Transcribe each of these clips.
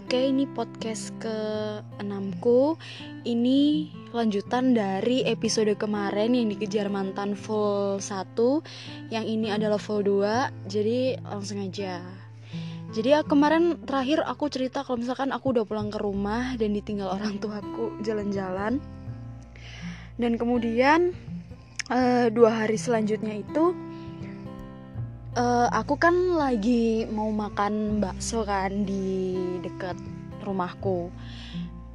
Oke, ini podcast ke enamku. Ini lanjutan dari episode kemarin yang dikejar mantan full 1 Yang ini adalah full 2 Jadi langsung aja. Jadi ya, kemarin terakhir aku cerita kalau misalkan aku udah pulang ke rumah Dan ditinggal orang tuaku jalan-jalan. Dan kemudian uh, Dua hari selanjutnya itu uh, aku kan lagi mau makan bakso kan di deket rumahku.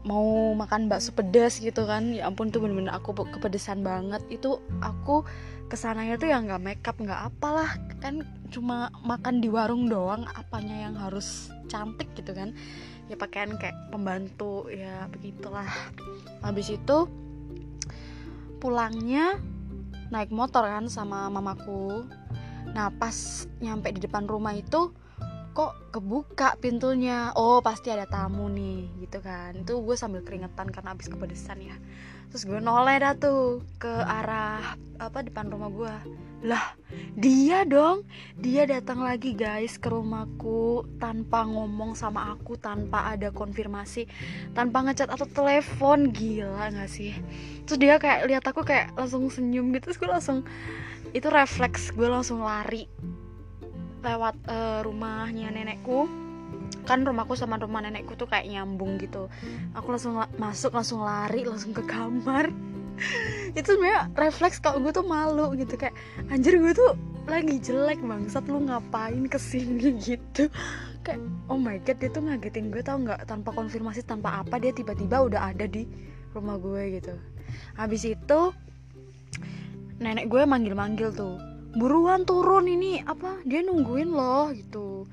Mau makan bakso pedas gitu kan. Ya ampun tuh bener-bener aku kepedesan banget. Itu aku ke sananya tuh yang nggak makeup nggak apalah. Kan cuma makan di warung doang apanya yang harus cantik gitu kan. Ya pakaian kayak pembantu ya begitulah. Habis itu pulangnya naik motor kan sama mamaku Nah pas nyampe di depan rumah itu kok kebuka pintunya? Oh pasti ada tamu nih gitu kan. Itu gue sambil keringetan karena abis kepedesan ya. Terus gue noleh dah tuh ke arah apa depan rumah gue. Lah dia dong. Dia datang lagi guys ke rumahku tanpa ngomong sama aku tanpa ada konfirmasi tanpa ngechat atau telepon. Gila gak sih? Terus dia kayak lihat aku kayak langsung senyum gitu. Terus gue langsung itu refleks gue langsung lari lewat uh, rumahnya nenekku. Kan rumahku sama rumah nenekku tuh kayak nyambung gitu. Aku langsung la masuk langsung lari langsung ke kamar. Itu sebenarnya refleks kalau gue tuh malu gitu kayak anjir gue tuh lagi jelek bangsat lu ngapain ke sini gitu. Kayak oh my god dia tuh ngagetin gue tau nggak? Tanpa konfirmasi tanpa apa dia tiba-tiba udah ada di rumah gue gitu. Habis itu nenek gue manggil-manggil tuh buruan turun ini apa dia nungguin loh gitu.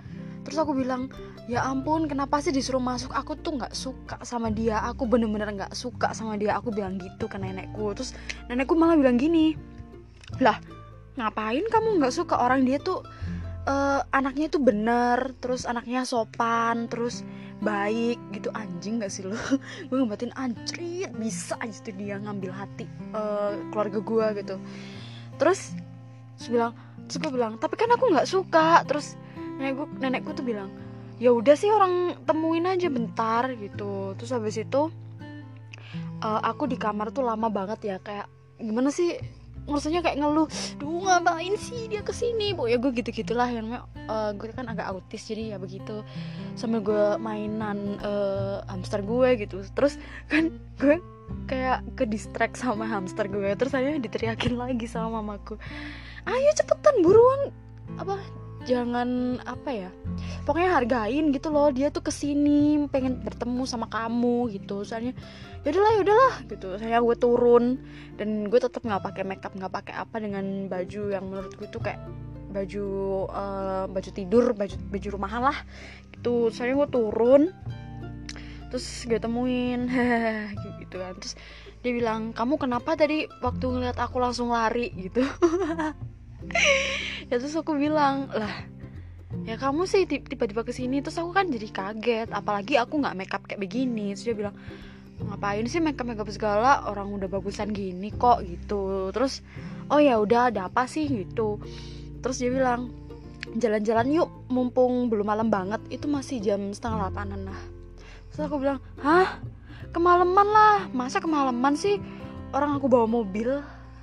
Terus aku bilang ya ampun kenapa sih disuruh masuk? Aku tuh nggak suka sama dia aku bener-bener nggak suka sama dia aku bilang gitu ke nenekku. Terus nenekku malah bilang gini lah ngapain kamu nggak suka orang? Dia tuh uh, anaknya tuh bener terus anaknya sopan terus baik gitu anjing gak sih lo gue ngebatin anjrit bisa aja tuh dia ngambil hati uh, keluarga gue gitu. Terus terus bilang terus gue bilang tapi kan aku nggak suka. Terus nenek gue nenekku tuh bilang ya udah sih orang temuin aja bentar gitu. Terus habis itu uh, aku di kamar tuh lama banget ya kayak gimana sih maksudnya kayak ngeluh duh ngapain sih dia ke sini? Ya gue gitu gitulah yang uh, gue kan agak autis jadi ya begitu. Sambil gue mainan uh, hamster gue gitu. Terus kan gue kayak ke distract sama hamster gue terus saya diteriakin lagi sama mamaku. Ayo cepetan buruan. Apa jangan apa ya pokoknya hargain gitu loh dia tuh ke sini pengen bertemu sama kamu gitu soalnya yaudahlah yaudahlah gitu. Saya gue turun dan gue tetap nggak pakai makeup nggak pakai apa dengan baju yang menurut gue tuh kayak baju uh, baju tidur baju baju rumahan lah gitu. Saya gue turun terus gue temuin gitu kan. Terus dia bilang kamu kenapa tadi waktu ngeliat aku langsung lari? gitu ya terus aku bilang lah ya kamu sih tiba-tiba ke sini. Terus aku kan jadi kaget apalagi aku nggak makeup kayak begini. Terus dia bilang ngapain sih makeup makeup segala? Orang udah bagusan gini kok gitu. Terus oh ya udah ada apa sih? Gitu. Terus dia bilang jalan-jalan yuk mumpung belum malam banget itu masih jam setengah delapanan lah. Terus aku bilang hah? Kemalaman lah. Masa kemalaman sih orang aku bawa mobil?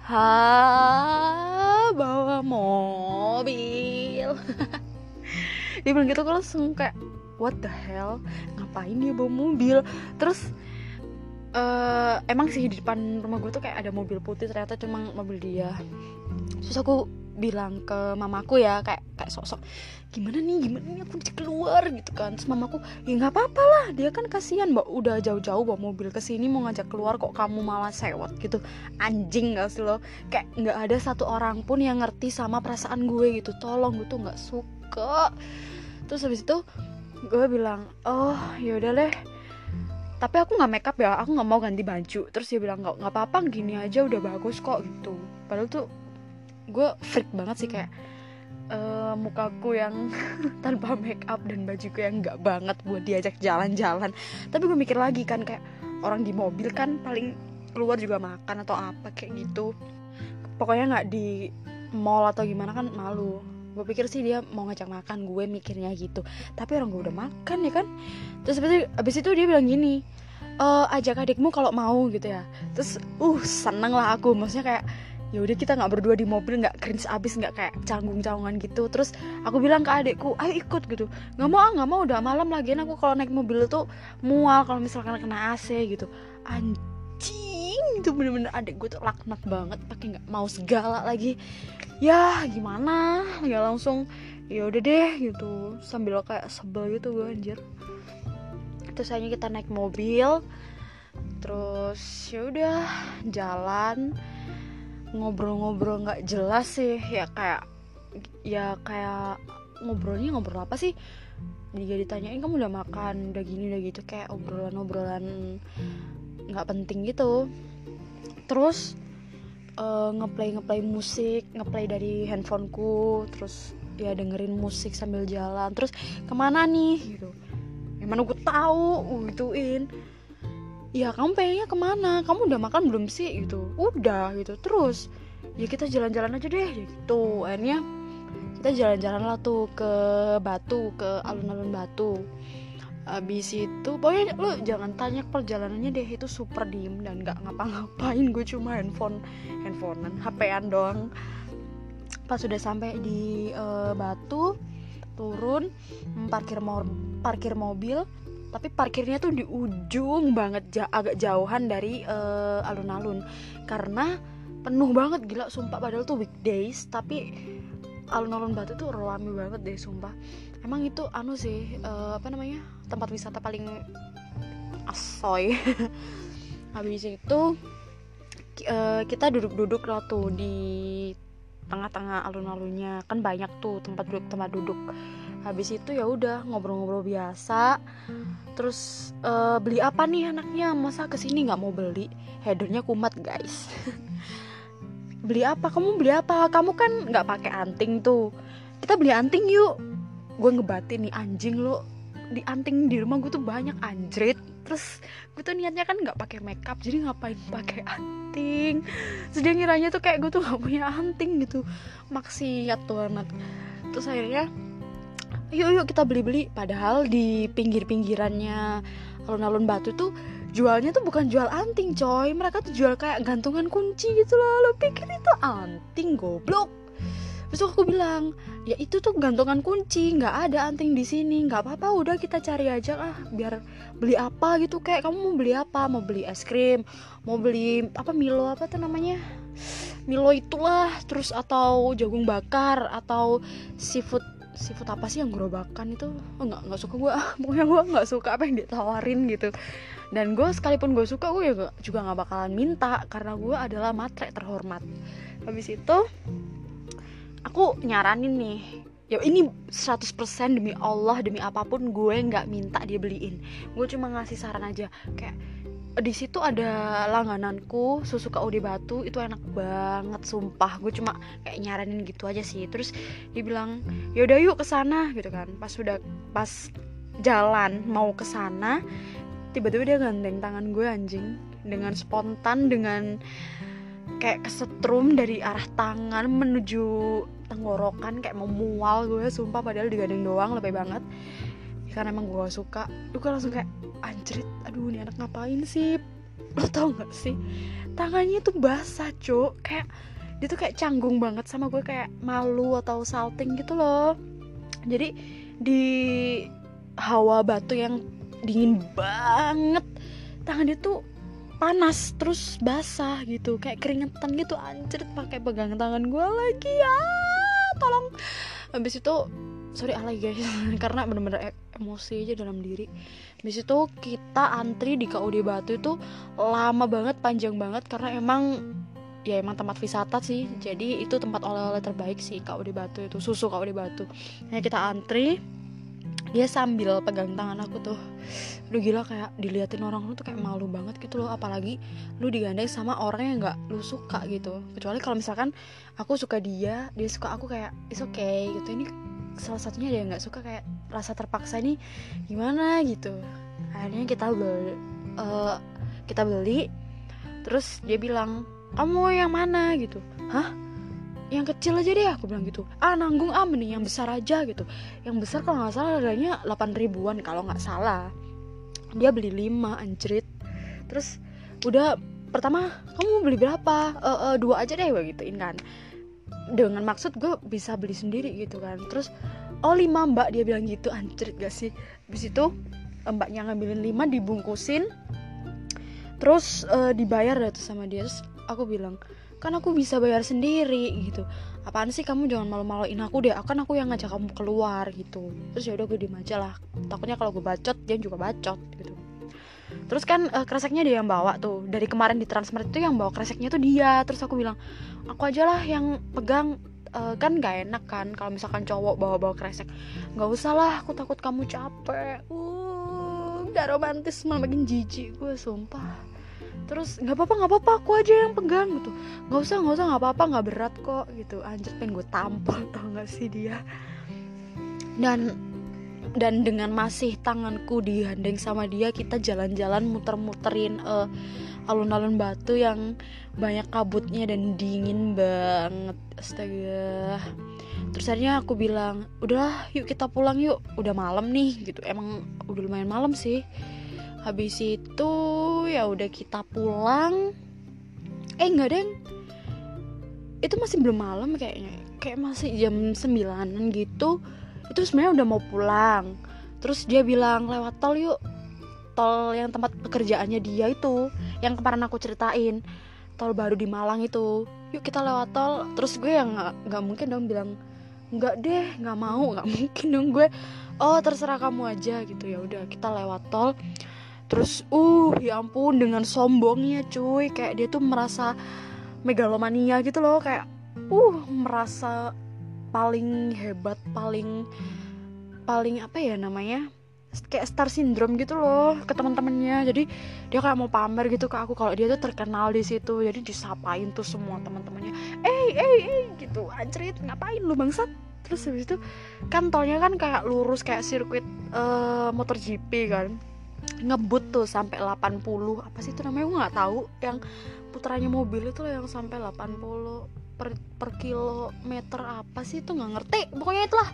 Ha bawa mobil. Dia bilang gitu aku langsung kayak what the hell? Ngapain dia bawa mobil? Terus uh, emang sih di depan rumah gue tuh kayak ada mobil putih ternyata cuma mobil dia. Terus aku bilang ke mamaku ya kayak kayak sok-sok gimana nih gimana nih aku keluar gitu kan. Terus mamaku ya nggak apa-apa lah dia kan kasihan mbak udah jauh-jauh bawa mobil ke sini mau ngajak keluar kok kamu malah sewot gitu. Anjing gak sih lo? Kayak nggak ada satu orang pun yang ngerti sama perasaan gue gitu. Tolong gue tuh nggak suka. Terus habis itu gue bilang oh yaudah deh. Tapi aku nggak makeup ya aku nggak mau ganti baju. Terus dia bilang nggak nggak apa-apa gini aja udah bagus kok gitu. Padahal tuh gue freak banget sih kayak uh, mukaku yang tanpa make up dan bajuku yang nggak banget buat diajak jalan-jalan. Tapi gue mikir lagi kan kayak orang di mobil kan paling keluar juga makan atau apa kayak gitu. Pokoknya nggak di mall atau gimana kan malu. Gue pikir sih dia mau ngajak makan gue mikirnya gitu. Tapi orang gue udah makan ya kan? Terus abis abis itu dia bilang gini e, ajak adikmu kalau mau gitu ya. Terus uh seneng lah aku. Maksudnya kayak ya udah kita nggak berdua di mobil nggak cringe abis nggak kayak canggung canggungan gitu. Terus aku bilang ke adikku ayo ikut gitu. Nggak mau ah nggak mau udah malam lagi. Aku kalau naik mobil tuh mual kalau misalkan kena AC gitu. Anjing itu bener-bener adik gue tuh laknat banget pakai nggak mau segala lagi. Ya gimana? Ya langsung ya udah deh gitu. Sambil kayak sebel gitu gue anjir. Terus akhirnya kita naik mobil. Terus ya udah jalan ngobrol-ngobrol nggak jelas sih ya kayak ya kayak ngobrolnya ngobrol apa sih? Dia ditanyain kamu udah makan udah gini udah gitu kayak obrolan-obrolan nggak penting gitu. Terus uh, ngeplay ngeplay musik ngeplay dari handphoneku terus ya dengerin musik sambil jalan. Terus ke mana nih? Gitu. Yang mana gue tahu gituin ya kamu pengennya ke mana? Kamu udah makan belum sih? Gitu. Udah gitu. Terus? Ya kita jalan-jalan aja deh gitu. Akhirnya kita jalan-jalan lah tuh ke Batu ke alun-alun Batu. Abis itu pokoknya lu jangan tanya perjalanannya deh itu super diem dan nggak ngapa-ngapain. Gue cuma handphone handphonean hpan doang. Pas sudah sampai di uh, Batu turun parkir mo parkir mobil tapi parkirnya tuh di ujung banget agak jauhan dari uh, alun-alun. Karena penuh banget gila sumpah. Padahal tuh weekdays tapi alun-alun Batu tuh rame banget deh sumpah. Emang itu anu sih uh, apa namanya tempat wisata paling asoy. Habis itu uh, kita duduk-duduk lah tuh di tengah-tengah alun-alunnya. Kan banyak tuh tempat duduk tempat duduk habis itu ya udah ngobrol-ngobrol biasa. Terus uh, beli apa nih anaknya? Masa ke sini nggak mau beli? Headernya kumat guys. Beli apa? Kamu beli apa? Kamu kan nggak pakai anting tuh. Kita beli anting yuk. Gue ngebatin nih anjing lo di anting di rumah gue tuh banyak anjrit. Terus gue tuh niatnya kan nggak pakai makeup jadi ngapain pakai anting? Terus dia ngiranya tuh kayak gue tuh nggak punya anting gitu. Maksiat tuh anak terus akhirnya yuk yuk kita beli beli padahal di pinggir pinggirannya alun-alun batu tuh jualnya tuh bukan jual anting coy. Mereka tuh jual kayak gantungan kunci gitu loh. Lo pikir itu anting goblok? Terus aku bilang, ya itu tuh gantungan kunci, nggak ada anting di sini, nggak apa-apa, udah kita cari aja lah, biar beli apa gitu kayak kamu mau beli apa, mau beli es krim, mau beli apa Milo apa tuh namanya, Milo itulah, terus atau jagung bakar atau seafood seafood apa sih yang gerobakan itu? Oh, nggak nggak suka gue pokoknya gue nggak suka apa yang ditawarin gitu. Dan gue sekalipun gue suka gue ya juga nggak bakalan minta karena gue adalah matre terhormat. Habis itu aku nyaranin nih ya ini 100% demi Allah demi apa pun gue nggak minta dia beliin. Gue cuma ngasih saran aja kayak di situ ada langgananku susu KUD Batu itu enak banget sumpah. Gue cuma kayak nyaranin gitu aja sih. Terus dia bilang yaudah yuk ke sana gitu kan. Pas sudah pas jalan mau ke sana tiba-tiba dia gandeng tangan gue anjing. Dengan spontan dengan kayak kesetrum dari arah tangan menuju tenggorokan kayak mau mual gue sumpah. Padahal digandeng doang lebih banget karena emang gue suka. Gue langsung kayak anjrit aduh ini anak ngapain sih? Lo tau gak sih? Tangannya tuh basah cuk. Kayak dia tuh kayak canggung banget sama gue kayak malu atau salting gitu loh. Jadi di hawa batu yang dingin banget tangan dia tuh panas terus basah gitu. Kayak keringetan gitu anjir pakai pegang tangan gue lagi. Ya tolong. Habis itu sorry alay guys. Karena bener-bener e-, emosi aja dalam diri. Habis itu kita antri di KUD Batu itu lama banget panjang banget. Karena emang ya emang tempat wisata sih. Jadi itu tempat oleh-oleh terbaik sih KUD Batu itu susu KUD Batu. Nah kita antri dia sambil pegang tangan aku tuh. Lu gila kayak diliatin orang lu tuh kayak malu banget gitu loh. Apalagi lu digandeng sama orang yang nggak lu suka gitu. Kecuali kalau misalkan aku suka dia dia suka aku kayak is okay gitu. Ini salah satunya dia nggak suka kayak rasa terpaksa ini gimana? gitu. Akhirnya kita beli uh, kita beli terus dia bilang kamu yang mana? gitu. Hah? Yang kecil aja deh aku bilang gitu. Ah nanggung ah mending yang besar aja gitu. Yang besar kalau nggak salah harganya 8 ribuan kalau nggak salah. Dia beli 5 anjrit. Terus udah pertama kamu beli berapa? E, e, dua aja deh gue gituin kan dengan maksud gue bisa beli sendiri gitu kan. Terus oh lima mbak dia bilang gitu. Anjrit gak sih? Habis itu mbaknya ngambilin lima dibungkusin. Terus uh, dibayar deh tuh sama dia. Terus aku bilang kan aku bisa bayar sendiri gitu. Apaan sih? Kamu jangan malu-maluin aku deh. Kan aku yang ngajak kamu keluar gitu. Terus ya udah gue diem aja lah. Takutnya kalau gue bacot dia juga bacot gitu terus kan uh, kreseknya dia yang bawa tuh. Dari kemarin di transmart itu yang bawa kreseknya tuh dia. Terus aku bilang aku aja lah yang pegang. Uh, kan gak enak kan kalau misalkan cowok bawa-bawa kresek. Nggak usah lah aku takut kamu capek. Uh gak romantis malah makin jijik gue sumpah. Terus nggak apa-apa nggak apa-apa aku aja yang pegang gitu. Nggak usah nggak usah nggak apa-apa nggak berat kok gitu. Anjir pengen gue tampol tau gak sih dia. Dan dan dengan masih tanganku digandeng sama dia kita jalan-jalan muter-muterin uh, alun-alun batu yang banyak kabutnya dan dingin banget. Astaga. Terus akhirnya aku bilang udah yuk kita pulang yuk. Udah malam nih gitu. Emang udah lumayan malam sih. Habis itu ya udah kita pulang. Eh enggak deng. Itu masih belum malam kayaknya. Kayak masih jam sembilanan gitu itu sebenarnya udah mau pulang. Terus dia bilang lewat tol yuk. Tol yang tempat pekerjaannya dia itu yang kemarin aku ceritain. Tol baru di Malang itu. Yuk kita lewat tol. Terus gue yang nggak mungkin dong bilang nggak deh nggak mau nggak mungkin dong gue. Oh terserah kamu aja gitu. Ya udah kita lewat tol. Terus uh ya ampun dengan sombongnya cuy. Kayak dia tuh merasa megalomania gitu loh. Kayak uh merasa paling hebat paling paling apa ya namanya? Kayak star syndrome gitu loh ke teman-temannya. Jadi dia kayak mau pamer gitu ke aku kalau dia tuh terkenal di situ. Jadi disapain tuh semua teman-temannya. Eh eh eh gitu. Anjrit ngapain lu bangsat? Terus habis itu kan tolnya kan kayak lurus kayak sirkuit uh, motor GP kan. Ngebut tuh sampai 80 apa sih itu namanya? Gue nggak tahu. Yang putranya mobil itu loh yang sampai 80 per, per kilometer apa sih itu nggak ngerti. Pokoknya itulah.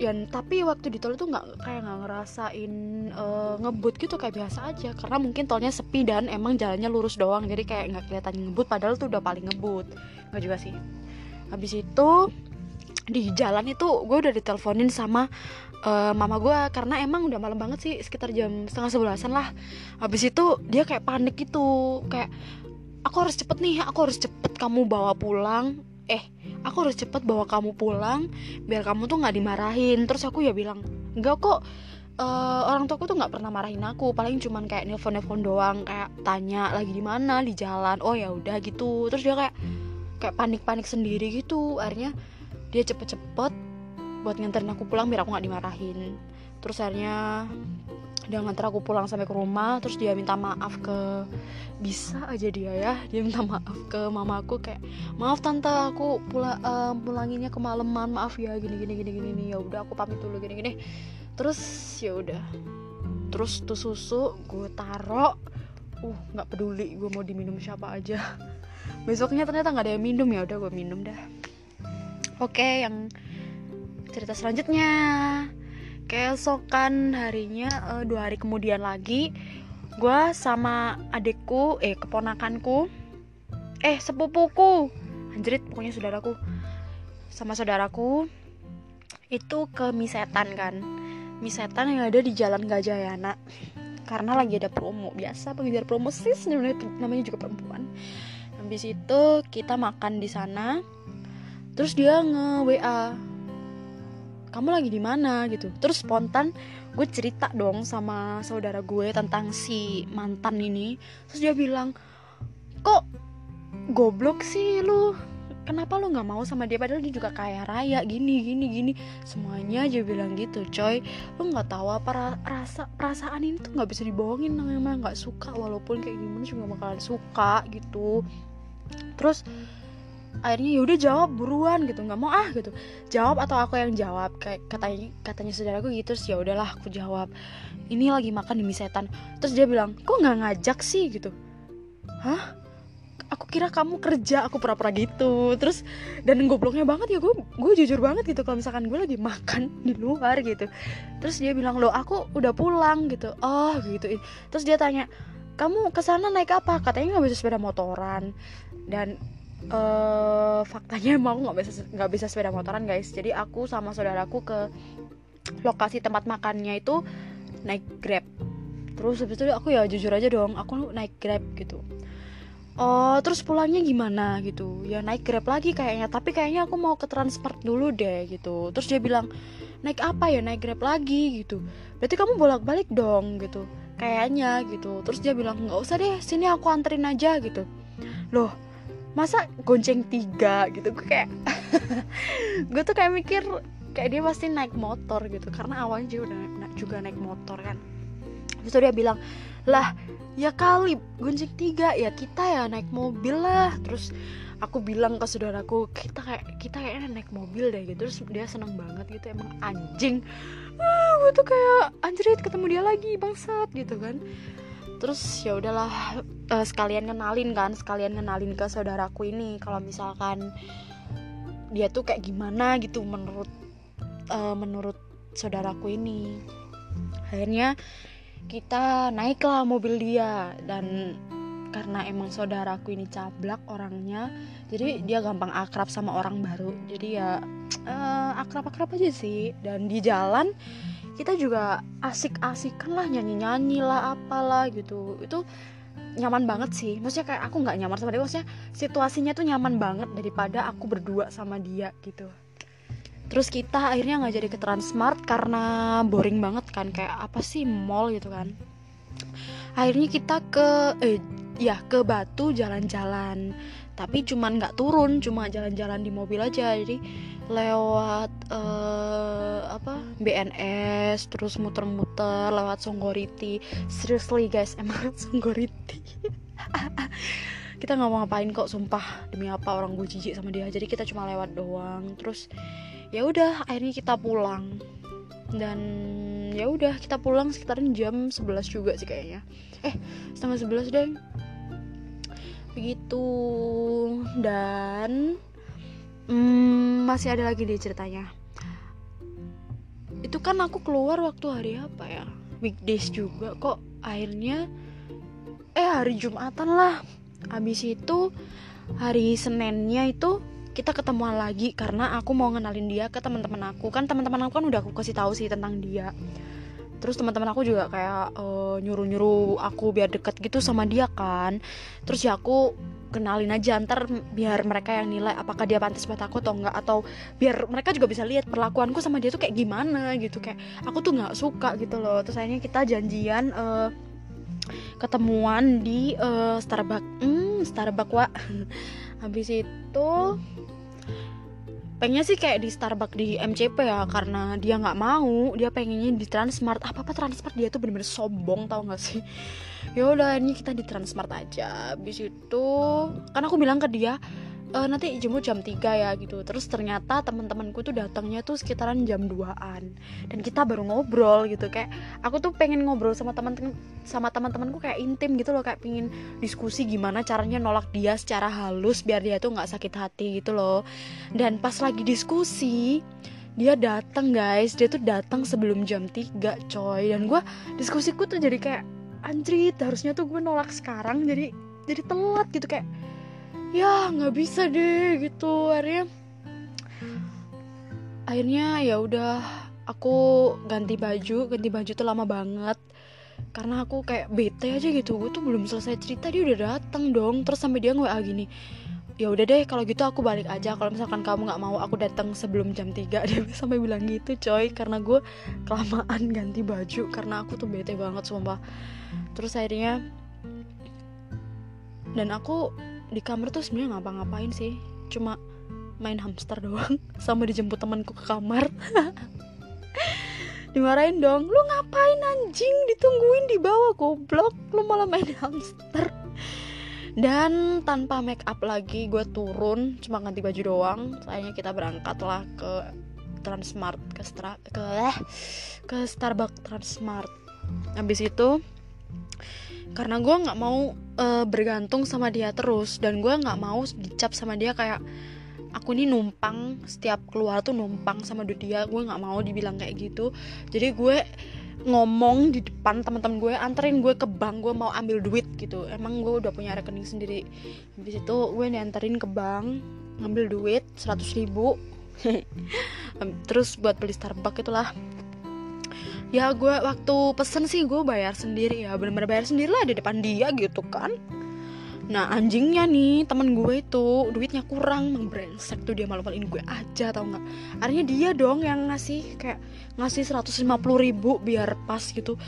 Ya tapi waktu di tol itu nggak kayak nggak ngerasain uh, ngebut gitu kayak biasa aja. Karena mungkin tolnya sepi dan emang jalannya lurus doang jadi kayak nggak kelihatan ngebut padahal tuh udah paling ngebut. Nggak juga sih. Habis itu di jalan itu gue udah diteleponin sama uh, mama gue karena emang udah malam banget sih sekitar jam setengah sebelasan lah. Habis itu dia kayak panik gitu kayak aku harus cepet nih aku harus cepet kamu bawa pulang. Eh aku harus cepet bawa kamu pulang biar kamu tuh nggak dimarahin. Terus aku ya bilang enggak kok uh, orang tuaku tuh nggak pernah marahin aku. Paling cuman kayak nelfon nelfon doang kayak tanya lagi di mana? Di jalan? Oh ya udah gitu. Terus dia kayak kayak panik panik sendiri gitu. Akhirnya dia cepet-cepet buat nganterin aku pulang biar aku nggak dimarahin. Terus akhirnya dia nganter aku pulang sampai ke rumah terus dia minta maaf ke bisa aja dia ya dia minta maaf ke mamaku kayak maaf tante aku pula uh, pulanginnya kemalaman maaf ya gini gini gini gini ya udah aku pamit dulu gini gini. Terus ya udah. Terus tuh susu gue taro uh nggak peduli gue mau diminum siapa aja. Besoknya ternyata nggak ada yang minum ya udah gue minum dah. Oke yang cerita selanjutnya keesokan harinya uh, dua hari kemudian lagi gue sama adikku eh keponakanku eh sepupuku anjrit pokoknya saudaraku sama saudaraku itu ke misetan kan. Misetan yang ada di jalan Gajayana. Karena lagi ada promo biasa pengejar promo namanya, namanya juga perempuan. Habis itu kita makan di sana terus dia nge WA kamu lagi di mana? gitu. Terus spontan gue cerita dong sama saudara gue tentang si mantan ini. Terus dia bilang kok goblok sih lu? Kenapa lu nggak mau sama dia? Padahal dia juga kaya raya gini gini gini. Semuanya aja bilang gitu coy. Lu nggak tahu apa rasa perasaan ini tuh nggak bisa dibohongin namanya nggak suka. Walaupun kayak gimana juga bakalan suka gitu. Terus akhirnya ya udah jawab buruan gitu. Nggak mau ah gitu. Jawab atau aku yang jawab. Kayak katanya katanya saudaraku gitu sih ya udahlah aku jawab. Ini lagi makan di mie setan. Terus dia bilang kok nggak ngajak sih? Gitu. Hah? Aku kira kamu kerja aku pura-pura gitu. Terus dan gobloknya banget ya gue gue jujur banget gitu kalau misalkan gue lagi makan di luar gitu. Terus dia bilang lo aku udah pulang gitu. Oh gitu. Terus dia tanya kamu ke sana naik apa? Katanya nggak bisa sepeda motoran. Dan uh, faktanya emang nggak bisa nggak bisa sepeda motoran guys. Jadi aku sama saudaraku ke lokasi tempat makannya itu naik grab. Terus habis itu aku ya jujur aja dong aku naik grab gitu. Oh terus pulangnya gimana? Gitu. Ya naik grab lagi kayaknya tapi kayaknya aku mau ke transport dulu deh gitu. Terus dia bilang naik apa ya? Naik grab lagi gitu. Berarti kamu bolak balik dong gitu. Kayaknya gitu. Terus dia bilang nggak usah deh sini aku anterin aja gitu. Loh masa gonceng tiga? Gitu. Gue kayak gue tuh kayak mikir kayak dia pasti naik motor gitu. Karena awalnya juga udah juga naik motor kan. Terus dia bilang lah ya kali gonceng tiga ya kita ya naik mobil lah. Terus aku bilang ke saudaraku kita kayak kita kayaknya naik mobil deh gitu. Terus dia seneng banget gitu emang anjing. Ah, gue tuh kayak anjrit ketemu dia lagi bangsat gitu kan terus ya udahlah uh, sekalian kenalin kan sekalian kenalin ke saudaraku ini. Kalau misalkan dia tuh kayak gimana gitu menurut uh, menurut saudaraku ini. Akhirnya kita naiklah mobil dia dan karena emang saudaraku ini cablak orangnya jadi dia gampang akrab sama orang baru. Jadi ya uh, akrab-akrab aja sih. Dan di jalan kita juga asik-asikan lah nyanyi-nyanyi lah apalah gitu. Itu nyaman banget sih. Maksudnya kayak aku nggak nyaman sama dia maksudnya situasinya tuh nyaman banget daripada aku berdua sama dia gitu. Terus kita akhirnya nggak jadi ke Transmart karena boring banget kan kayak apa sih mall gitu kan. Akhirnya kita ke eh ya ke Batu jalan-jalan tapi cuman nggak turun cuma jalan-jalan di mobil aja. Jadi lewat uh, apa BNS terus muter-muter lewat Songgoriti. Seriously guys emang Songgoriti. Kita nggak mau ngapain kok sumpah. Demi apa orang gue jijik sama dia. Jadi kita cuma lewat doang. Terus ya udah akhirnya kita pulang. Dan ya udah kita pulang sekitaran jam 11 juga sih kayaknya. Eh setengah 11 deh begitu dan hmm, masih ada lagi deh ceritanya. Itu kan aku keluar waktu hari apa ya? Weekdays juga kok. Akhirnya eh hari jumatan lah. Abis itu hari seninnya itu kita ketemuan lagi karena aku mau ngenalin dia ke teman-teman aku. Kan teman-teman aku kan udah aku kasih tahu sih tentang dia terus teman-teman aku juga kayak uh, nyuruh-nyuruh aku biar deket gitu sama dia kan. Terus ya aku kenalin aja ntar biar mereka yang nilai apakah dia pantas buat aku atau enggak. Atau biar mereka juga bisa lihat perlakuanku sama dia tuh kayak gimana gitu. Kayak aku tuh nggak suka gitu loh. Terus akhirnya kita janjian uh, ketemuan di uh, Starbucks hmm Starbucks wa habis itu pengennya sih kayak di Starbucks di MCP ya karena dia nggak mau dia pengennya di Transmart. Apa apa Transmart dia tuh bener-bener sombong tau gak sih? Ya udah ini kita di Transmart aja. Habis itu kan aku bilang ke dia e, nanti jemput jam 3 ya gitu. Terus ternyata teman-temanku tuh datangnya tuh sekitaran jam 2an dan kita baru ngobrol gitu. Kayak aku tuh pengen ngobrol sama teman sama teman-temanku kayak intim gitu loh. Kayak pengen diskusi gimana caranya nolak dia secara halus biar dia tuh nggak sakit hati gitu loh. Dan pas lagi diskusi dia datang guys. Dia tuh datang sebelum jam 3 coy. Dan gue diskusiku tuh jadi kayak anjrit harusnya tuh gue nolak sekarang. Jadi jadi telat gitu. Kayak ya nggak bisa deh gitu. Akhirnya akhirnya ya udah aku ganti baju. Ganti baju tuh lama banget. Karena aku kayak bete aja gitu. Gue tuh belum selesai cerita dia udah datang dong. Terus sampai dia nge gini ya udah deh kalau gitu aku balik aja. Kalau misalkan kamu nggak mau aku datang sebelum jam 3 dia sampai bilang gitu coy. Karena gue kelamaan ganti baju. Karena aku tuh bete banget sumpah. Terus akhirnya dan aku di kamar tuh sebenarnya ngapa-ngapain sih. Cuma main hamster doang sama dijemput temanku ke kamar. Dimarahin dong. Lu ngapain anjing? Ditungguin di bawah goblok. Lu malah main hamster. Dan tanpa make up lagi gue turun. Cuma ganti baju doang. Sayangnya kita berangkat lah ke Transmart ke Stra ke eh, ke Starbucks Transmart. Habis itu karena gue nggak mau uh, bergantung sama dia terus. Dan gue nggak mau dicap sama dia kayak aku ini numpang setiap keluar tuh numpang sama dia. Gue nggak mau dibilang kayak gitu. Jadi gue ngomong di depan teman-teman gue anterin gue ke bank gue mau ambil duit gitu. Emang gue udah punya rekening sendiri. Habis itu gue dianterin ke bank ngambil duit 100 ribu. Terus buat beli Starbucks itulah ya gue waktu pesen sih gue bayar sendiri ya. Bener-bener bayar sendiri lah di depan dia gitu kan. Nah anjingnya nih temen gue itu duitnya kurang brengsek tuh dia malu-maluin gue aja tau nggak? Akhirnya dia dong yang ngasih kayak ngasih 150 ribu biar pas gitu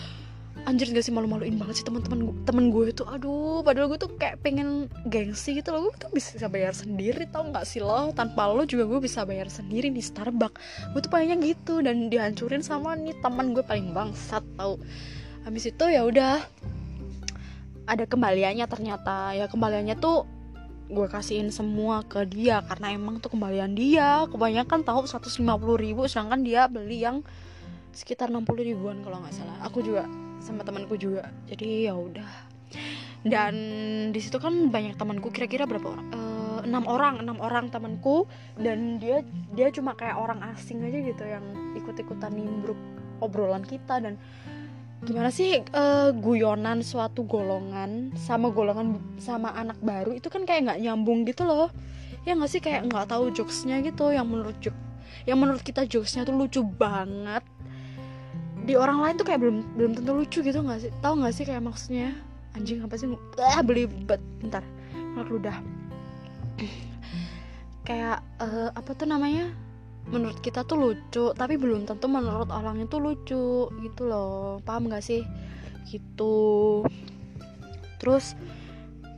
Anjir gak sih? Malu-maluin banget sih teman-teman temen gue itu. Aduh padahal gue tuh kayak pengen gengsi gitu loh. Gue tuh bisa bayar sendiri tau nggak sih lo? Tanpa lo juga gue bisa bayar sendiri di Starbucks. Gue tuh pengennya gitu dan dihancurin sama nih teman gue paling bangsat tau. Habis itu ya udah ada kembaliannya ternyata. Ya kembaliannya tuh gue kasihin semua ke dia karena emang tuh kembalian dia. Kebanyakan tahu 150 ribu sedangkan dia beli yang sekitar 60 ribuan kalau nggak salah. Aku juga sama temanku juga. Jadi ya udah. Dan di situ kan banyak temanku kira-kira berapa orang? Eh, enam orang enam orang temanku. Dan dia dia cuma kayak orang asing aja gitu yang ikut-ikutan nimbruk obrolan kita. Dan gimana sih uh, guyonan suatu golongan sama golongan sama anak baru itu kan kayak nggak nyambung gitu loh. Ya nggak sih? Kayak nggak tahu jokesnya gitu. Yang menurut yang menurut kita jokesnya tuh lucu banget di orang lain tuh kayak belum belum tentu lucu gitu nggak sih? Tahu nggak sih kayak maksudnya? Anjing apa sih? Ah beli bet bentar. Udah kayak uh, apa tuh namanya? Menurut kita tuh lucu tapi belum tentu menurut orang itu lucu gitu loh. Paham gak sih? Gitu. Terus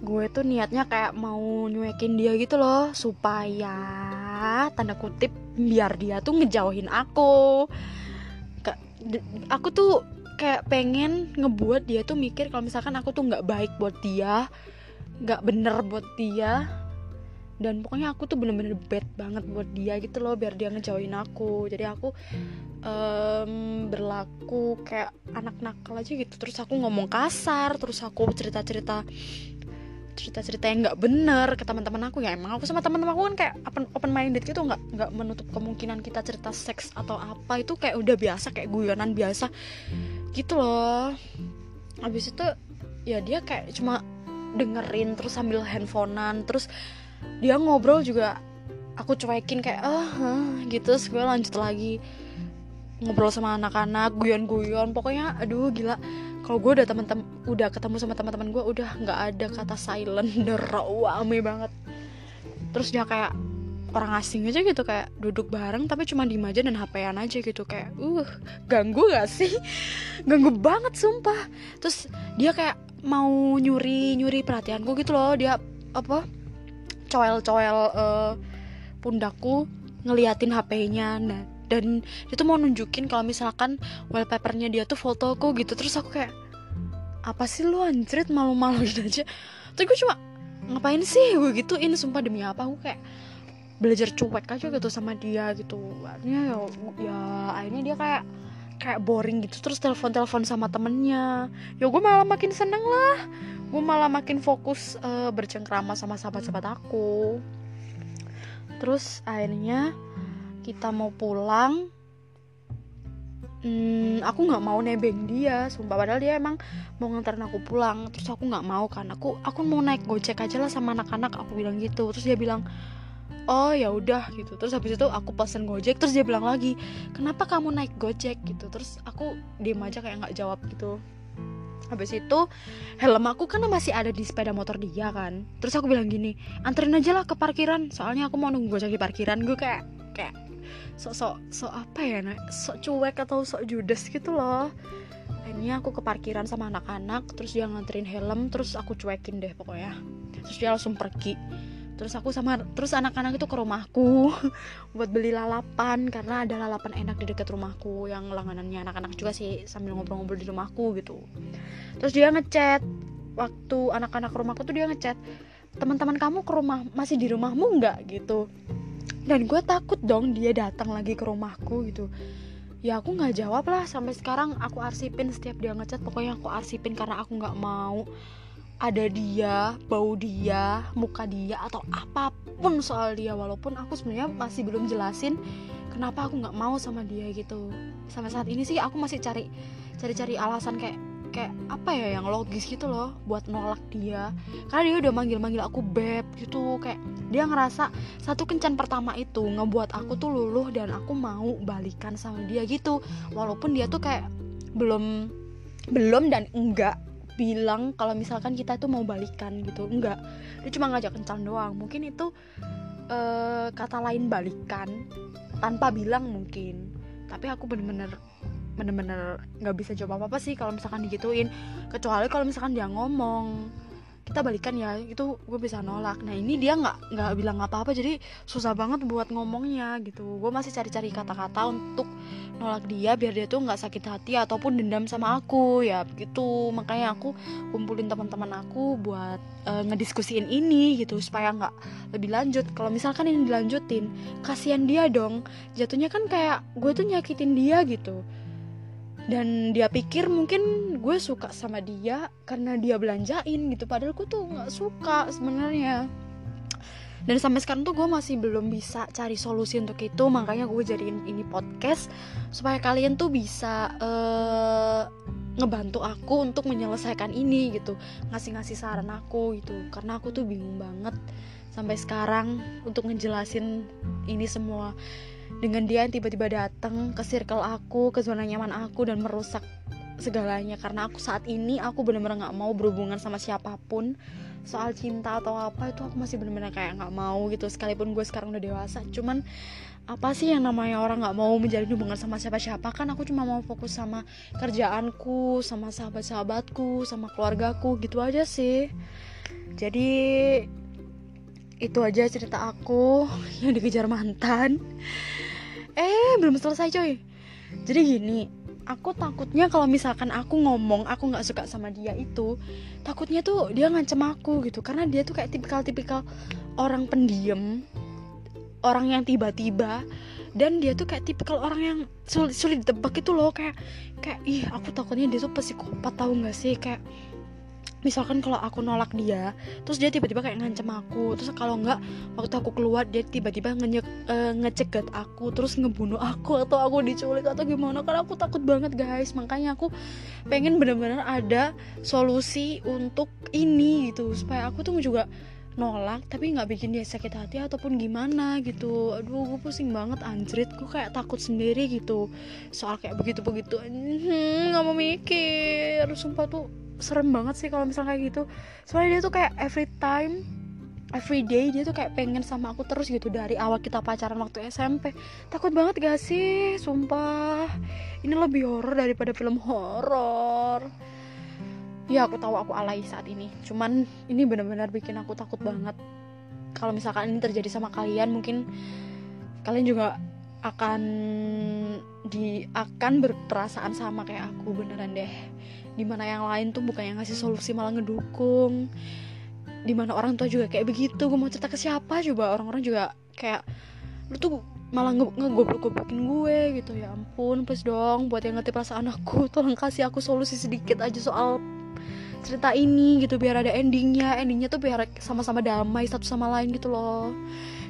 gue tuh niatnya kayak mau nyuekin dia gitu loh supaya tanda kutip biar dia tuh ngejauhin aku aku tuh kayak pengen ngebuat dia tuh mikir kalau misalkan aku tuh nggak baik buat dia nggak bener buat dia. Dan pokoknya aku tuh bener-bener bad banget buat dia gitu loh biar dia ngejauhin aku. Jadi aku um, berlaku kayak anak nakal aja gitu. Terus aku ngomong kasar terus aku cerita-cerita cerita-cerita yang nggak bener ke teman-teman aku. Ya emang aku sama teman-teman aku kan kayak open open minded gitu nggak nggak menutup kemungkinan kita cerita seks atau apa. Itu kayak udah biasa kayak guyonan biasa gitu loh. Habis itu ya dia kayak cuma dengerin terus sambil handphonean. Terus dia ngobrol juga aku cuekin kayak ah huh, gitu. Terus gue lanjut lagi ngobrol sama anak-anak guyon-guyon. Pokoknya aduh gila kalau gue udah teman-teman udah ketemu sama teman-teman gue udah nggak ada kata silent rame banget. Terus dia kayak orang asing aja gitu kayak duduk bareng tapi cuma di aja dan hp aja gitu. Kayak uh ganggu gak sih? Ganggu banget sumpah. Terus dia kayak mau nyuri nyuri perhatianku gitu loh. Dia apa coel-coel uh, pundakku ngeliatin HP-nya nah dan itu mau nunjukin kalau misalkan wallpapernya dia tuh fotoku gitu. Terus aku kayak apa sih lu anjrit? Malu-maluin aja. Terus gue cuma ngapain sih gue gituin? Sumpah demi apa? Aku kayak belajar cuek aja gitu sama dia gitu. Akhirnya ya, ya akhirnya dia kayak kayak boring gitu. Terus telepon telepon sama temennya. Ya gue malah makin seneng lah. Gue malah makin fokus uh, bercengkrama sama sahabat-sahabat aku. Terus akhirnya kita mau pulang hmm, aku nggak mau nebeng dia sumpah. Padahal dia emang mau nganterin aku pulang. Terus aku nggak mau kan. Aku aku mau naik gojek aja lah sama anak-anak aku bilang gitu. Terus dia bilang oh ya udah gitu. Terus habis itu aku pesen gojek terus dia bilang lagi kenapa kamu naik gojek? gitu. Terus aku diem aja kayak nggak jawab gitu. Habis itu helm aku kan masih ada di sepeda motor dia kan. Terus aku bilang gini anterin aja lah ke parkiran soalnya aku mau nunggu gojek di parkiran. Gue kayak kayak sok sok apa ya sok cuek atau sok judes gitu loh. Akhirnya aku ke parkiran sama anak-anak terus dia nganterin helm terus aku cuekin deh pokoknya. Terus dia langsung pergi. Terus aku sama terus anak-anak itu ke rumahku buat beli lalapan karena ada lalapan enak di dekat rumahku yang langganannya anak-anak juga sih sambil ngobrol-ngobrol di rumahku gitu. Terus dia ngechat. Waktu anak-anak rumahku tuh dia ngechat teman-teman kamu ke rumah masih di rumahmu nggak? gitu dan gue takut dong dia datang lagi ke rumahku gitu. Ya aku nggak jawab lah. Sampai sekarang aku arsipin setiap dia ngechat pokoknya aku arsipin karena aku nggak mau ada dia, bau dia, muka dia atau apa pun soal dia. Walaupun aku sebenarnya masih belum jelasin kenapa aku nggak mau sama dia gitu. Sampai saat ini sih aku masih cari cari-cari alasan kayak kayak apa ya yang logis gitu loh buat nolak dia. Karena dia udah manggil-manggil aku beb gitu kayak dia ngerasa satu kencan pertama itu ngebuat aku tuh luluh dan aku mau balikan sama dia gitu. Walaupun dia tuh kayak belum belum dan enggak bilang kalau misalkan kita tuh mau balikan gitu. Enggak. Dia cuma ngajak kencan doang. Mungkin itu uh, kata lain balikan tanpa bilang mungkin. Tapi aku bener-bener bener-bener nggak bisa jawab apa apa sih kalau misalkan digituin. Kecuali kalau misalkan dia ngomong kita balikan ya itu gue bisa nolak. Nah ini dia nggak nggak bilang apa apa jadi susah banget buat ngomongnya gitu. Gue masih cari-cari kata-kata untuk nolak dia biar dia tuh nggak sakit hati ataupun dendam sama aku ya gitu. Makanya aku kumpulin teman-teman aku buat uh, ngediskusiin ini gitu supaya nggak lebih lanjut. Kalau misalkan ini dilanjutin kasihan dia dong. Jatuhnya kan kayak gue tuh nyakitin dia gitu dan dia pikir mungkin gue suka sama dia karena dia belanjain gitu. Padahal gue tuh nggak suka sebenarnya. Dan sampai sekarang tuh gue masih belum bisa cari solusi untuk itu. Makanya gue jadiin ini podcast supaya kalian tuh bisa uh, ngebantu aku untuk menyelesaikan ini gitu. Ngasih-ngasih saran aku gitu. Karena aku tuh bingung banget sampai sekarang untuk ngejelasin ini semua dengan dia yang tiba-tiba datang ke circle aku ke zona nyaman aku dan merusak segalanya. Karena aku saat ini aku benar-benar nggak mau berhubungan sama siapa pun. Soal cinta atau apa itu aku masih benar-benar kayak nggak mau gitu. Sekalipun gue sekarang udah dewasa cuman apa sih yang namanya orang nggak mau menjalin hubungan sama siapa-siapa? Kan aku cuma mau fokus sama kerjaanku sama sahabat-sahabatku sama keluargaku gitu aja sih. Jadi itu aja cerita aku yang dikejar mantan eh belum selesai coy. Jadi gini aku takutnya kalau misalkan aku ngomong aku nggak suka sama dia itu takutnya tuh dia ngancem aku gitu. Karena dia tuh kayak tipikal-tipikal orang pendiam orang yang tiba-tiba dan dia tuh kayak tipikal orang yang sulit sulit ditebak itu loh. Kayak kayak ih aku takutnya dia tuh psikopat tahu nggak sih? Kayak misalkan kalau aku nolak dia terus dia tiba-tiba kayak ngancem aku terus kalau nggak waktu aku keluar dia tiba-tiba nge uh, ngecegat aku terus ngebunuh aku atau aku diculik atau gimana karena aku takut banget guys. Makanya aku pengen bener-bener ada solusi untuk ini gitu. Supaya aku tuh juga nolak tapi nggak bikin dia sakit hati ataupun gimana gitu. Aduh gue pusing banget anjrit. Gue kayak takut sendiri gitu. Soal kayak begitu begitu hmm, nggak mau mikir. Sumpah tuh serem banget sih kalau misalnya kayak gitu. Soalnya dia tuh kayak every time every day dia tuh kayak pengen sama aku terus gitu. Dari awal kita pacaran waktu SMP takut banget gak sih? Sumpah. Ini lebih horor daripada film horor. Ya aku tahu aku alay saat ini. Cuman ini benar-benar bikin aku takut banget. Kalau misalkan ini terjadi sama kalian mungkin kalian juga akan di akan berperasaan sama kayak aku beneran deh. Di mana yang lain tuh bukan yang ngasih solusi malah ngedukung. Di mana orang tua juga kayak begitu gue mau cerita ke siapa? Coba orang-orang juga kayak lu tuh malah nge ngegoblok-goblokin gue gitu. Ya ampun please dong buat yang ngerti perasaan aku tolong kasih aku solusi sedikit aja soal cerita ini gitu. Biar ada endingnya. Endingnya tuh biar sama-sama damai satu sama lain gitu loh.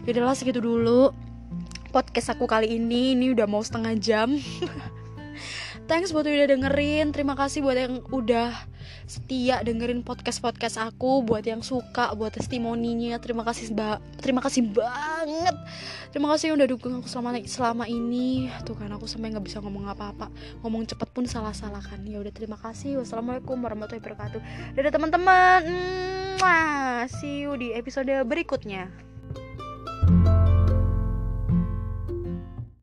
Yaudah lah segitu dulu podcast aku kali ini. Ini udah mau setengah jam. Thanks buat udah dengerin. Terima kasih buat yang udah setia dengerin podcast podcast aku. Buat yang suka buat testimoninya. Terima kasih mbak terima kasih banget. Terima kasih yang udah dukung aku selama selama ini. Tuh kan aku sampai nggak bisa ngomong apa-apa. Ngomong cepet pun salah salah kan. Ya udah terima kasih. Wassalamualaikum warahmatullahi wabarakatuh. Dadah teman-teman. See you di episode berikutnya